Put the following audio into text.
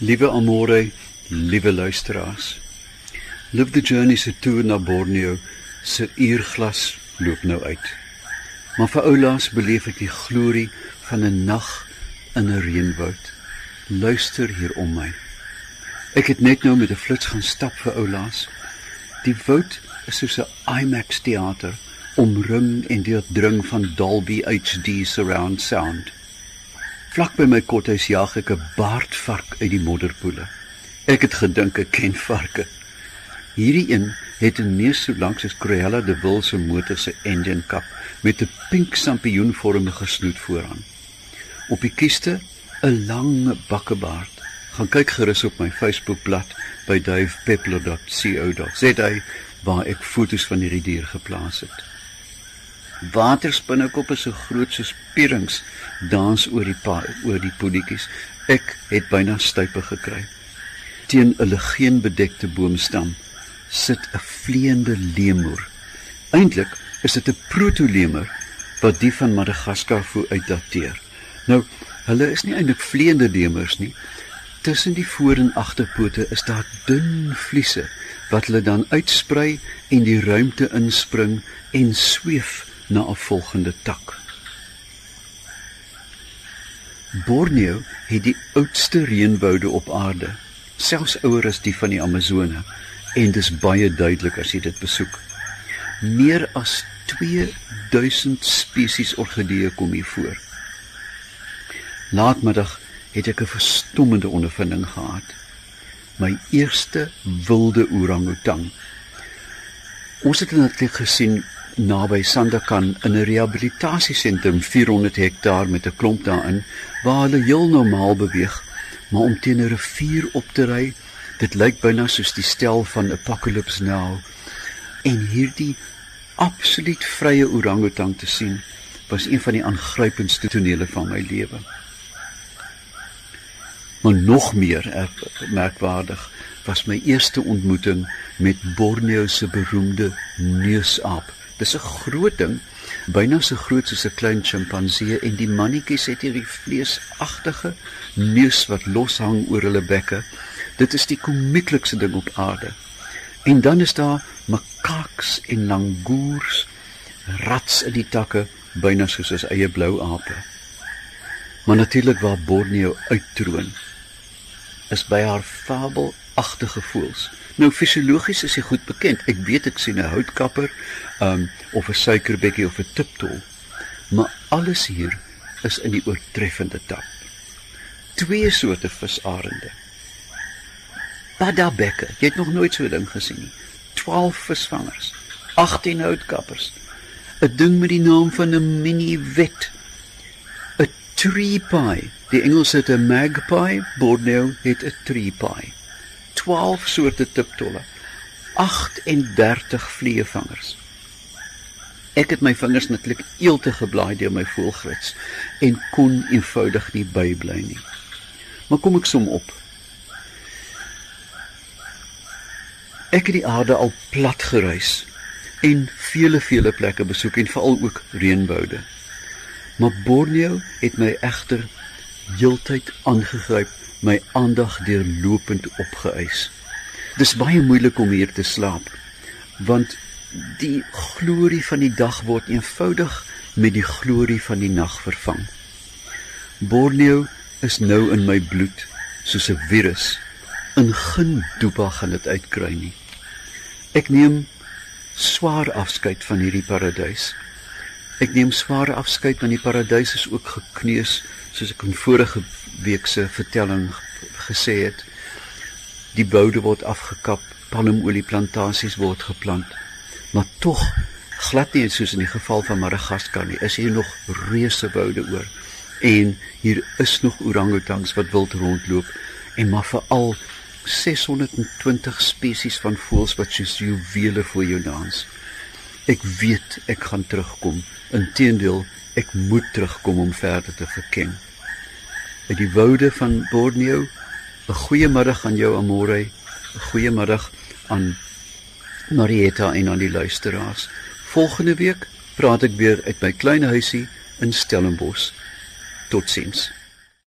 Liewe Amore, liewe luisteraars. Live the Journey se toer na Borneo se uurglas loop nou uit. Maar vir oulaas beleef ek die glorie van 'n nag in 'n reënwoud. Luister hier om my. Ek het net nou met 'n flits gaan stap vir oulaas. Die woud is soos 'n IMAX teater, omring en deurdring van Dolby HD surround sound. Vlak by my kothuis jag ek 'n baardvark uit die modderpoele. Ek het gedink ek ken varke. Hierdie een het 'n neus so lank soos Cruella de Vil se motor se engine kap met 'n pink sampioenvormige snoet vooraan. Op die kiste 'n lang bakkebaard. Gaan kyk gerus op my Facebookblad by duifpeppler.co.za waar ek foto's van hierdie dier geplaas het. Waterspinnekoppe so groot soos pierings dans oor die pa, oor die poeltjies. Ek het byna stype gekry. Teen 'n legeenbedekte boomstam sit 'n vleiende leemur. Eintlik is dit 'n protolemer wat die van Madagaskar voor uitdateer. Nou, hulle is nie eintlik vleiende lemurs nie. Tussen die voor en agterpote is daar dun vliese wat hulle dan uitsprei en die ruimte inspring en sweef na 'n volgende tak. Borneo het die oudste reënwoude op aarde, selfs ouer as die van die Amazone, en dis baie duidelik as jy dit besoek. Meer as 2000 spesies orgideeë kom hier voor. Laatmiddag het ek 'n verstommende ondervinding gehad. My eerste wilde orangutang. Ons het dit gesien naby Sandakan in 'n rehabilitasiesentrum 400 hektaar met 'n klomp daarin waar hulle heel normaal beweeg, maar om teen 'n rivier op te ry, dit lyk byna soos die stel van Apocalypse Now. En hierdie absoluut vrye orangutang te sien, was een van die aangrypendste tonele van my lewe. Maar nog meer merkwaardig was my eerste ontmoeting met Borneo se beroemde neusaap Dis 'n groot ding, byna so groot soos 'n klein sjimpansee en die mannetjies het hierdie vleesagtige neus wat loshang oor hulle bekke. Dit is die komieklikste ding op aarde. En dan is daar makaks en langoers, rats in die takke, byna soos 'n eie blou ape. Maar natuurlik waar Borneo uittroon is by haar fabelagtige voels. Nou fisiologies is hy goed bekend. Ek weet ek sien 'n houtkapper, um of 'n suikerbekkie of 'n tiptol. Maar alles hier is in die oortreffende tap. Twee soorte visarende. Padabekke. Jy het nog nooit so 'n ding gesien nie. 12 visvangers, 18 houtkappers. 'n Ding met die naam van 'n mini wet. 'n Tree pie. Die Engelse het 'n magpie, Borneo het 'n tree pie. 12 soorte tiptolle. 38 vleevangers. Ek het my vingers netlik eelte geblaai deur my voelgrits en kon eenvoudig nie bybly nie. Maar kom ek som op. Ek het die aarde al plat gereis en vele vele plekke besoek en veral ook reënwoude. Maar Borneo het my egter heeltyd aangegryp my aandag deurlopend opgeëis. Dis baie moeilik om hier te slaap want die glorie van die dag word eenvoudig met die glorie van die nag vervang. Borneo is nou in my bloed soos 'n virus. In geen dopa gaan dit uitkry nie. Ek neem swaar afskeid van hierdie paradys. Ek neem swaar afskeid want die paradys is ook gekneus soos ek in vorige week se vertelling gesê het, die boude word afgekap, palmolieplantasies word geplant, maar tog glad nie soos in die geval van Madagaskar nie, is hier nog reuse boude oor en hier is nog orangutangs wat wild rondloop en maar veral 620 spesies van voëls wat soos juwele voor jou dans. Ek weet ek gaan terugkom. Inteendeel, ek moet terugkom om verder te verken uit die woude van Borneo. 'n Goeiemiddag aan jou Amore. 'n Goeiemiddag aan Marieta en aan die luisteraars. Volgende week praat ek weer uit my klein huisie in Stellenbosch. Totsiens.